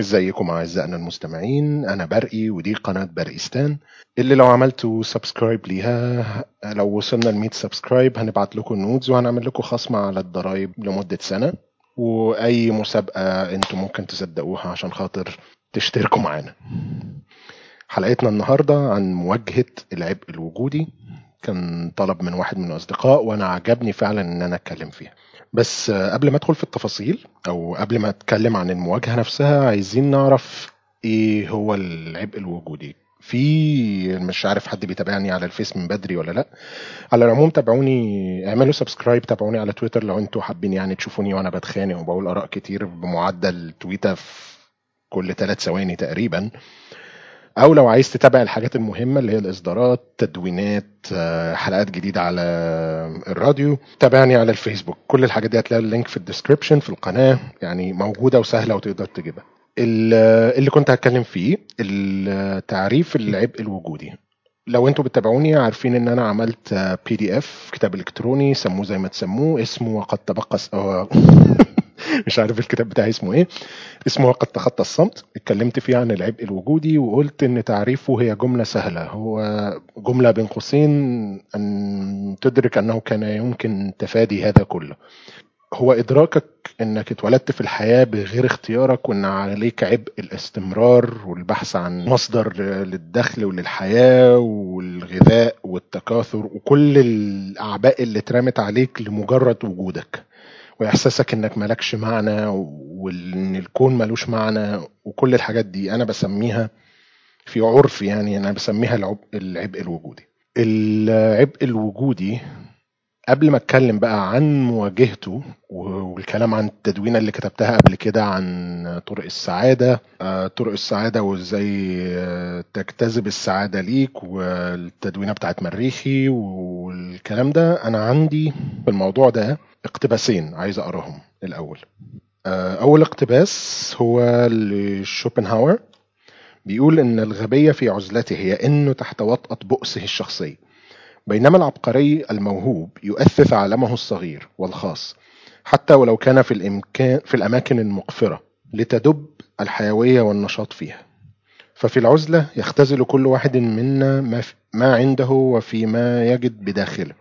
إزيكم أعزائنا المستمعين؟ أنا برقي ودي قناة برقستان اللي لو عملتوا subscribe ليها لو وصلنا ل 100 subscribe هنبعت لكم nudes وهنعمل لكم خصم على الضرايب لمدة سنة. وأي مسابقة أنتم ممكن تصدقوها عشان خاطر تشتركوا معانا. حلقتنا النهارده عن مواجهة العبء الوجودي. كان طلب من واحد من الأصدقاء وأنا عجبني فعلا إن أنا أتكلم فيها. بس قبل ما ادخل في التفاصيل أو قبل ما اتكلم عن المواجهة نفسها عايزين نعرف إيه هو العبء الوجودي. في مش عارف حد بيتابعني على الفيس من بدري ولا لأ. على العموم تابعوني اعملوا subscribe تابعوني على تويتر لو أنتوا حابين يعني تشوفوني وأنا بتخانق وبقول آراء كتير بمعدل تويته في كل ثلاث ثواني تقريبا. أو لو عايز تتابع الحاجات المهمة اللي هي الإصدارات تدوينات حلقات جديدة على الراديو تابعني على الفيسبوك. كل الحاجات دي هتلاقي ال link في ال description في القناة يعني موجودة وسهلة وتقدر تجيبها. اللي كنت هتكلم فيه التعريف العبء الوجودي. لو أنتوا بتتابعوني عارفين إن أنا عملت PDF كتاب إلكتروني سموه زي ما تسموه اسمه وقد تبقى مش عارف الكتاب بتاعي اسمه إيه. اسمه وقد تخطى الصمت. اتكلمت فيه عن العبء الوجودي وقلت إن تعريفه هي جملة سهلة. هو جملة بين قوسين أن تدرك أنه كان يمكن تفادي هذا كله. هو إدراكك إنك اتولدت في الحياة بغير اختيارك وإن عليك عبء الاستمرار والبحث عن مصدر للدخل وللحياة والغذاء والتكاثر وكل الأعباء اللي اترمت عليك لمجرد وجودك. وإحساسك إنك مالكش معنى وإن الكون ملوش معنى وكل الحاجات دي أنا بسميها في عرف يعني أنا بسميها العبء, العبء الوجودي. العبء الوجودي قبل ما اتكلم بقى عن مواجهته والكلام عن التدوينة اللي كتبتها قبل كده عن طرق السعادة طرق السعادة وازاي تجتذب السعادة ليك والتدوينة بتاعت مريخي والكلام ده أنا عندي في الموضوع ده اقتباسين عايز أقراهم الأول. أول اقتباس هو لشوبنهاور بيقول إن الغبية في عزلته هي إنه تحت وطأة بؤسه الشخصي بينما العبقري الموهوب يؤثث عالمه الصغير والخاص حتى ولو كان في الامكان في الأماكن المقفرة لتدب الحيوية والنشاط فيها. ففي العزلة يختزل كل واحد منا ما, ما عنده وفيما يجد بداخله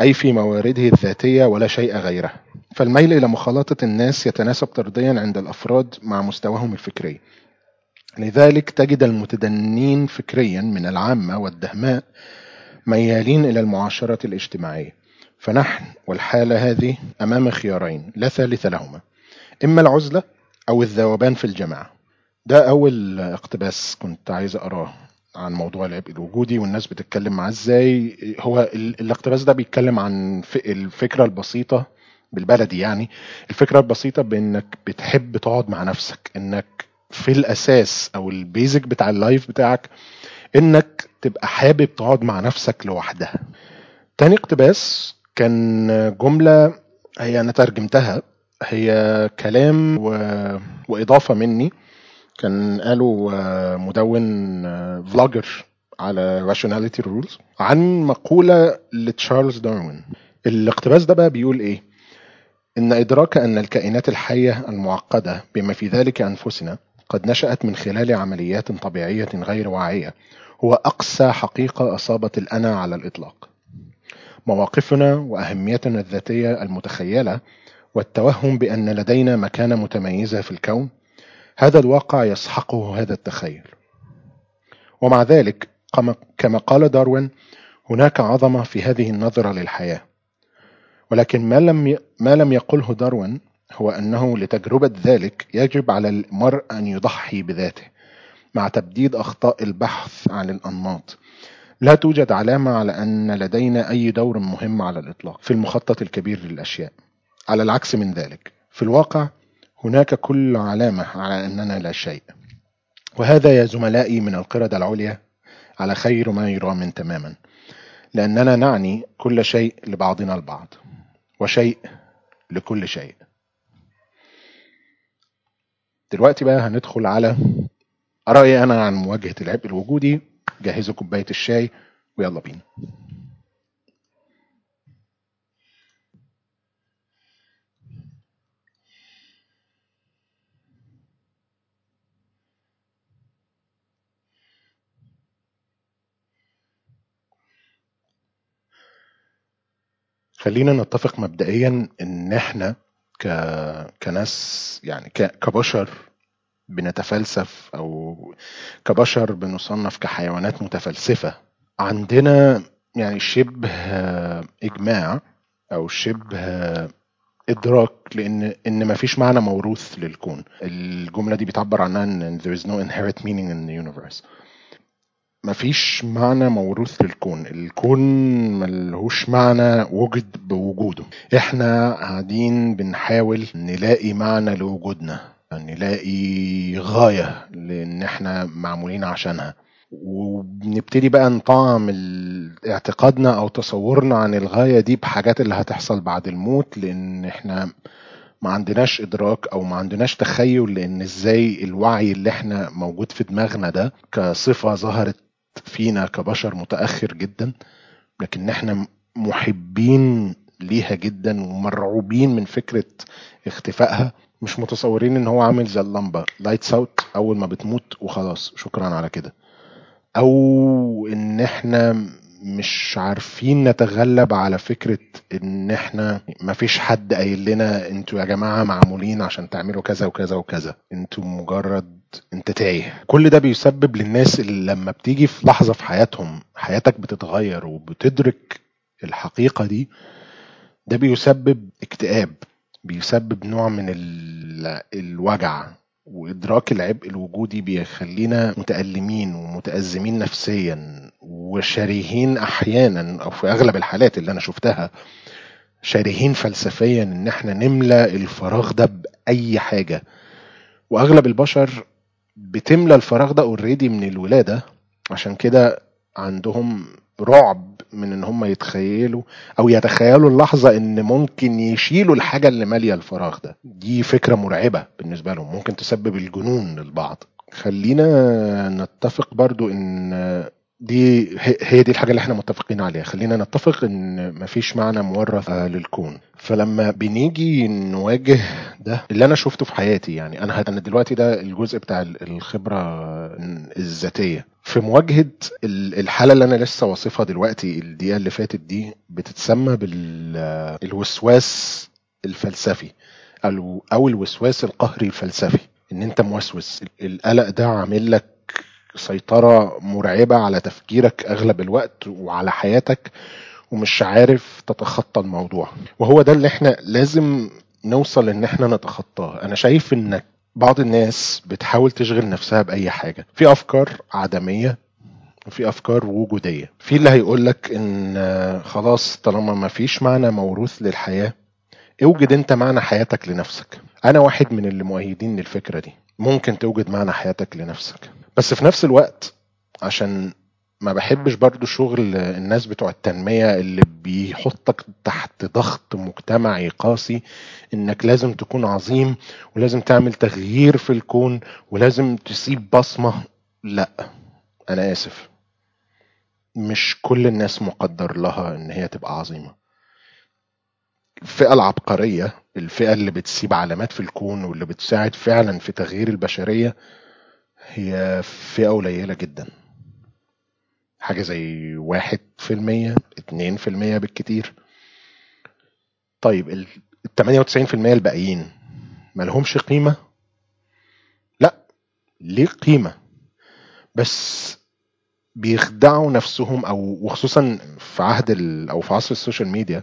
أي في موارده الذاتية ولا شيء غيره فالميل إلى مخالطة الناس يتناسب طرديا عند الأفراد مع مستواهم الفكري. لذلك تجد المتدنين فكريا من العامة والدهماء ميالين إلى المعاشرة الاجتماعية. فنحن والحالة هذه أمام خيارين لا ثالث لهما. إما العزلة أو الذوبان في الجماعة. ده أول اقتباس كنت عايز أقراه عن موضوع العبء الوجودي والناس بتتكلم معاه إزاي. هو الاقتباس ده بيتكلم عن الفكرة البسيطة بالبلدي يعني. الفكرة البسيطة بإنك بتحب تقعد مع نفسك إنك في الأساس أو البيزك بتاع اللايف بتاعك إنك تبقى حابب تقعد مع نفسك لوحدها. تاني اقتباس كان جملة هي أنا ترجمتها. هي كلام و... وإضافة مني. كان قالوا مدون فلوجر على rationality rules عن مقولة لتشارلز داروين. الاقتباس ده بقى بيقول إيه؟ إن إدراك أن الكائنات الحية المعقدة بما في ذلك أنفسنا قد نشأت من خلال عمليات طبيعية غير واعية. هو اقسى حقيقة أصابت الأنا على الإطلاق. مواقفنا وأهميتنا الذاتية المتخيلة والتوهم بأن لدينا مكانة متميزة في الكون هذا الواقع يسحقه هذا التخيل. ومع ذلك كما قال داروين هناك عظمة في هذه النظرة للحياة. ولكن ما لم ما لم يقله داروين هو أنه لتجربة ذلك يجب على المرء أن يضحي بذاته مع تبديد أخطاء البحث عن الأنماط. لا توجد علامة على أن لدينا أي دور مهم على الإطلاق في المخطط الكبير للأشياء. على العكس من ذلك في الواقع هناك كل علامة على أننا لا شيء. وهذا يا زملائي من القردة العليا على خير ما يرام تماما لأننا نعني كل شيء لبعضنا البعض وشيء لكل شيء. دلوقتي بقى هندخل على رأيي أنا عن مواجهة العبء الوجودي. جهزوا كوباية الشاي ويلا بينا. خلينا نتفق مبدئيا إن إحنا ك... كناس يعني ك... كبشر بنتفلسف أو كبشر بنصنف كحيوانات متفلسفة. عندنا يعني شبه إجماع أو شبه إدراك لأن إن ما فيش معنى موروث للكون. الجملة دي بتعبر عنها إن there is no inherent meaning in the universe. مفيش معنى موروث للكون الكون. ملهوش معنى وجد بوجوده. إحنا قاعدين بنحاول نلاقي معنى لوجودنا نلاقي غاية لأن إحنا معمولين عشانها. وبنبتدي بقى نطعم اعتقادنا أو تصورنا عن الغاية دي بحاجات اللي هتحصل بعد الموت لأن إحنا ما عندناش إدراك أو ما عندناش تخيل لأن إزاي الوعي اللي إحنا موجود في دماغنا ده كصفة ظهرت فينا كبشر متأخر جدا لكن إحنا محبين ليها جدا ومرعوبين من فكرة اختفائها. مش متصورين إن هو عامل زي اللمبة lights out أول ما بتموت وخلاص. شكرا على كده. أو إن إحنا مش عارفين نتغلب على فكرة إن إحنا مفيش حد قايل لنا أنتوا يا جماعة معمولين عشان تعملوا كذا وكذا وكذا. أنتوا مجرد انت تايه. كل ده بيسبب للناس اللي لما بتيجي في لحظة في حياتهم حياتك بتتغير وبتدرك الحقيقة دي ده بيسبب اكتئاب بيسبب نوع من ال- الوجع وإدراك العبء الوجودي بيخلينا متألمين ومتأزمين نفسيا وشريهين أحيانا أو في أغلب الحالات اللي أنا شفتها شريهين فلسفيا إن إحنا نملى الفراغ ده بأي حاجة. وأغلب البشر بتملى الفراغ ده اوريدي من الولادة. عشان كده عندهم رعب من إن هم يتخيلوا أو يتخيلوا اللحظة إن ممكن يشيلوا الحاجة اللي مالية الفراغ ده. دي فكرة مرعبة بالنسبة لهم. ممكن تسبب الجنون للبعض. خلينا نتفق برضو إن دي هي- دي الحاجة اللي إحنا متفقين عليها. خلينا نتفق إن مفيش معنى مورث للكون. فلما بنيجي نواجه ده اللي أنا شفته في حياتي يعني أنا أنا دلوقتي ده الجزء بتاع ال- الخبرة الذاتية. في مواجهة ال- الحالة اللي أنا لسه واصفها دلوقتي الدقيقة اللي فاتت دي بتتسمى بالوسواس الفلسفي أو الوسواس القهري الفلسفي. إن أنت موسوس القلق ده عامل لك سيطرة مرعبة على تفكيرك أغلب الوقت وعلى حياتك ومش عارف تتخطى الموضوع. وهو ده اللي إحنا لازم نوصل إن إحنا نتخطاه. أنا شايف إن بعض الناس بتحاول تشغل نفسها بأي حاجة. في أفكار عدمية وفي أفكار وجودية. في اللي هيقولك إن خلاص طالما ما فيش معنى موروث للحياة أوجد أنت معنى حياتك لنفسك. أنا واحد من اللي مؤيدين للفكرة دي. ممكن توجد معنى حياتك لنفسك. بس في نفس الوقت عشان ما بحبش برضو شغل الناس بتوع التنمية اللي بيحطك تحت ضغط مجتمعي قاسي إنك لازم تكون عظيم ولازم تعمل تغيير في الكون ولازم تسيب بصمة. لا أنا آسف. مش كل الناس مقدر لها إن هي تبقى عظيمة. الفئة العبقرية الفئة اللي بتسيب علامات في الكون واللي بتساعد فعلا في تغيير البشرية هي فئة قليلة جدا. حاجة زي واحد في المية اتنين في المية بالكتير. طيب ال 98% الباقيين ملهمش قيمة؟ لا ليه قيمة؟ بس بيخدعوا نفسهم أو وخصوصا في عهد أو في عصر ال social media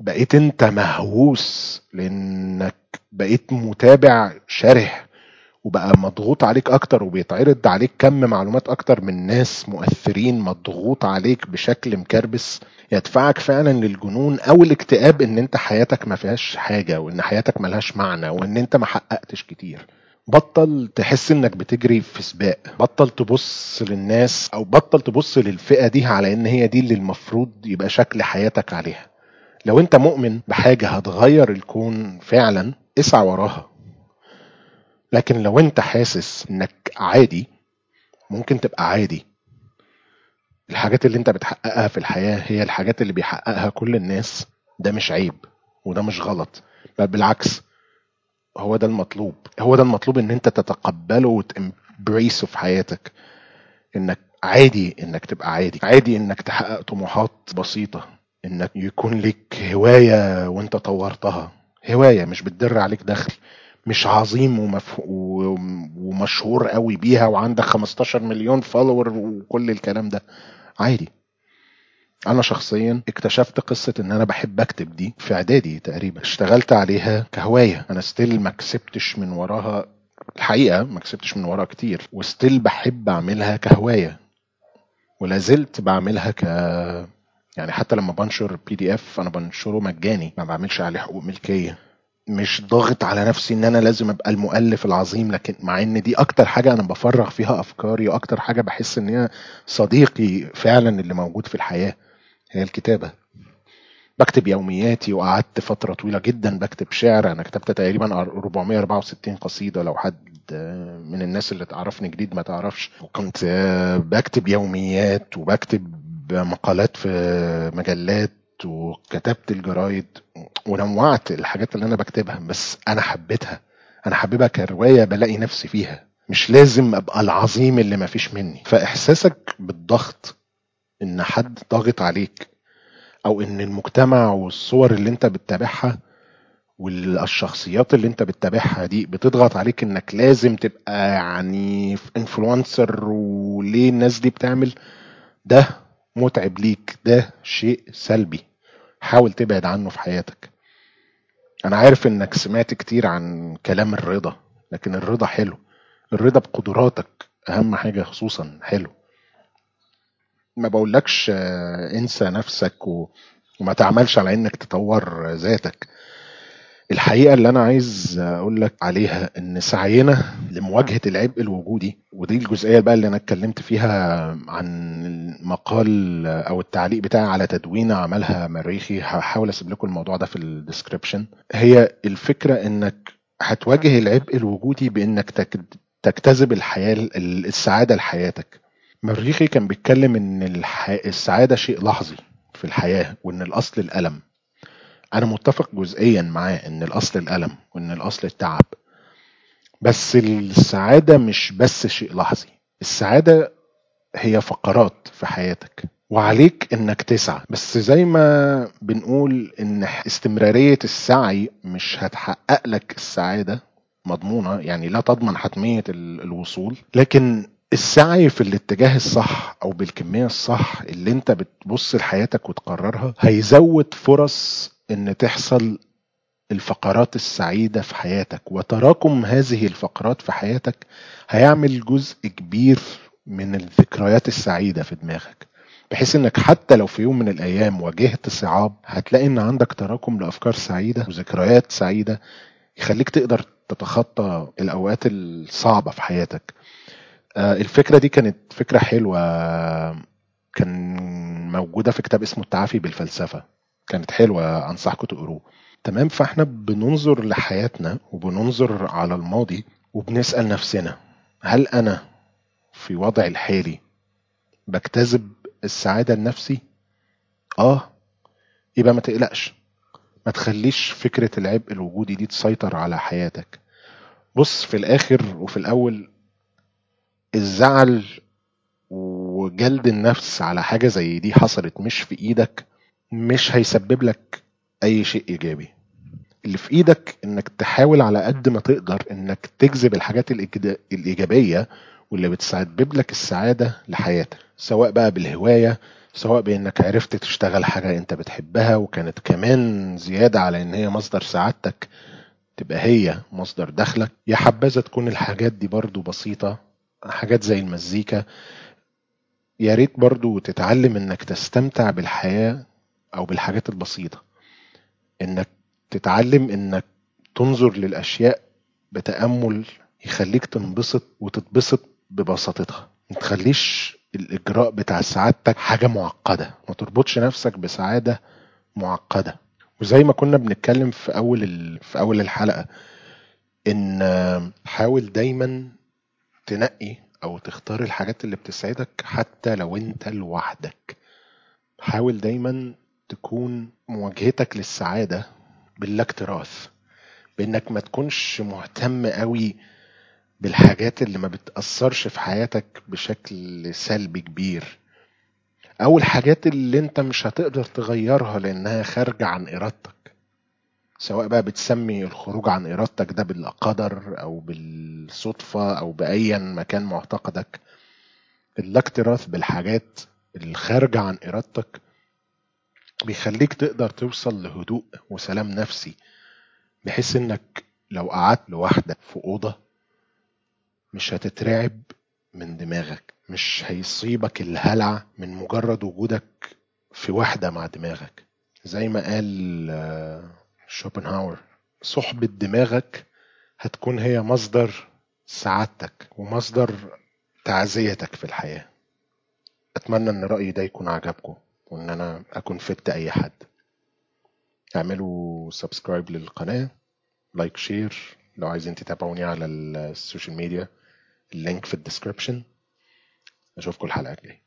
بقيت انت مهووس لانك بقيت متابع شره وبقى مضغوط عليك أكتر وبيتعرض عليك كم معلومات أكتر من ناس مؤثرين مضغوط عليك بشكل مكربس يدفعك فعلا للجنون أو الاكتئاب إن أنت حياتك ما فيهاش حاجة وإن حياتك ملهاش معنى وإن أنت ما حققتش كتير. بطل تحس إنك بتجري في سباق. بطل تبص للناس أو بطل تبص للفئة دي على إن هي دي اللي المفروض يبقى شكل حياتك عليها. لو انت مؤمن بحاجة هتغير الكون فعلا اسعى وراها. لكن لو انت حاسس انك عادي ممكن تبقى عادي. الحاجات اللي انت بتحققها في الحياة هي الحاجات اللي بيحققها كل الناس. ده مش عيب وده مش غلط. بل بالعكس هو ده المطلوب. هو ده المطلوب ان انت تتقبله وتمبريسه في حياتك. انك عادي انك تبقى عادي. عادي انك تحقق طموحات بسيطة. إنك يكون لك هواية وانت طورتها. هواية مش بتدر عليك دخل. مش عظيم ومف... و... ومشهور قوي بيها وعندك 15 مليون follower وكل الكلام ده. عادي. أنا شخصيا اكتشفت قصة إن أنا بحب أكتب دي في إعدادي تقريبا. اشتغلت عليها كهواية. أنا still ما كسبتش من وراها الحقيقة ما كسبتش من وراها كتير. و still بحب أعملها كهواية. ولا زلت بعملها ك يعني حتى لما بنشر PDF أنا بنشره مجاني ما بعملش عليه حقوق ملكية. مش ضاغط على نفسي إن أنا لازم أبقى المؤلف العظيم لكن مع إن دي أكتر حاجة أنا بفرغ فيها أفكاري وأكتر حاجة بحس إن هي صديقي فعلا اللي موجود في الحياة هي الكتابة. بكتب يومياتي وقعدت فترة طويلة جدا بكتب شعر. أنا كتبت تقريبا 464 قصيدة. لو حد من الناس اللي تعرفني جديد ما تعرفش. وكنت بكتب يوميات وبكتب مقالات في مجلات وكتبت الجرايد ونوعت الحاجات اللي أنا بكتبها بس أنا حبيتها. أنا حبيبها كرواية بلاقي نفسي فيها. مش لازم أبقى العظيم اللي مفيش مني. فإحساسك بالضغط إن حد ضاغط عليك أو إن المجتمع والصور اللي أنت بتتابعها والشخصيات اللي أنت بتتابعها دي بتضغط عليك إنك لازم تبقى يعني انفلونسر وليه الناس دي بتعمل ده متعب ليك ده شيء سلبي. حاول تبعد عنه في حياتك. أنا عارف إنك سمعت كتير عن كلام الرضا لكن الرضا حلو. الرضا بقدراتك أهم حاجة خصوصا حلو. ما بقولكش انسى نفسك و... وما تعملش على إنك تطور ذاتك. الحقيقة اللي أنا عايز أقول لك عليها إن سعينا لمواجهة العبء الوجودي ودي الجزئية بقى اللي أنا اتكلمت فيها عن المقال أو التعليق بتاعي على تدوين عملها مريخي هحاول أسيب لكم الموضوع ده في الديسكريبشن. هي الفكرة إنك هتواجه العبء الوجودي بإنك تجتذب الحياة السعادة لحياتك. مريخي كان بيتكلم إن الح... السعادة شيء لحظي في الحياة وإن الأصل الألم. أنا متفق جزئيا معاه إن الأصل الألم وإن الأصل التعب. بس السعادة مش بس شيء لحظي. السعادة هي فقرات في حياتك. وعليك إنك تسعى. بس زي ما بنقول إن استمرارية السعي مش هتحقق لك السعادة مضمونة. يعني لا تضمن حتمية الوصول. لكن السعي في الاتجاه الصح أو بالكمية الصح اللي أنت بتبص لحياتك وتقررها هيزود فرص إن تحصل الفقرات السعيدة في حياتك وتراكم هذه الفقرات في حياتك هيعمل جزء كبير من الذكريات السعيدة في دماغك. بحيث إنك حتى لو في يوم من الأيام واجهت صعاب هتلاقي إن عندك تراكم لأفكار سعيدة وذكريات سعيدة يخليك تقدر تتخطى الأوقات الصعبة في حياتك. الفكرة دي كانت فكرة حلوة كان موجودة في كتاب اسمه التعافي بالفلسفة. كانت حلوة أنصحكم تقروه. تمام فإحنا بننظر لحياتنا وبننظر على الماضي وبنسأل نفسنا هل أنا في وضعي الحالي بجتذب السعادة لنفسي؟ آه. يبقى ما تقلقش. ما تخليش فكرة العبء الوجودي دي تسيطر على حياتك. بص في الآخر وفي الأول الزعل وجلد النفس على حاجة زي دي حصلت مش في إيدك مش هيسبب لك أي شيء إيجابي. اللي في إيدك إنك تحاول على قد ما تقدر إنك تجذب الحاجات الإيجابية واللي بتسبب لك السعادة لحياتك. سواء بقى بالهواية سواء بإنك عرفت تشتغل حاجة أنت بتحبها وكانت كمان زيادة على إن هي مصدر سعادتك تبقى هي مصدر دخلك. يا حبذا تكون الحاجات دي برضو بسيطة حاجات زي المزيكا. يا ريت برضو تتعلم إنك تستمتع بالحياة أو بالحاجات البسيطة. إنك تتعلم إنك تنظر للأشياء بتأمل يخليك تنبسط وتتبسط ببساطتها. ما تخليش الإجراء بتاع سعادتك حاجة معقدة. ما تربطش نفسك بسعادة معقدة. وزي ما كنا بنتكلم في أول. في أول الحلقة إن حاول دايما تنقي أو تختار الحاجات اللي بتسعدك حتى لو أنت لوحدك. حاول دايما تكون مواجهتك للسعادة بالاكتراث بإنك ما تكونش مهتم قوي بالحاجات اللي ما بتأثرش في حياتك بشكل سلبي كبير. أو الحاجات اللي أنت مش هتقدر تغيرها لأنها خارجة عن إرادتك. سواء بقى بتسمي الخروج عن إرادتك ده بالقدر أو بالصدفة أو بايا مكان معتقدك. الاكتراث بالحاجات الخارجة عن إرادتك بيخليك تقدر توصل لهدوء وسلام نفسي بحيث إنك لو قعدت لوحدك في أوضة مش هتترعب من دماغك مش هيصيبك الهلع من مجرد وجودك في وحدة مع دماغك. زي ما قال آه، شوبنهاور صحبة دماغك هتكون هي مصدر سعادتك ومصدر تعزيتك في الحياة. أتمنى إن رأيي ده يكون عجبكم. وإن أنا أكون فدت أي حد. اعملوا subscribe للقناة like share لو عايزين تتابعوني على ال social media ال link في ال description أشوفكم الحلقة الجاية.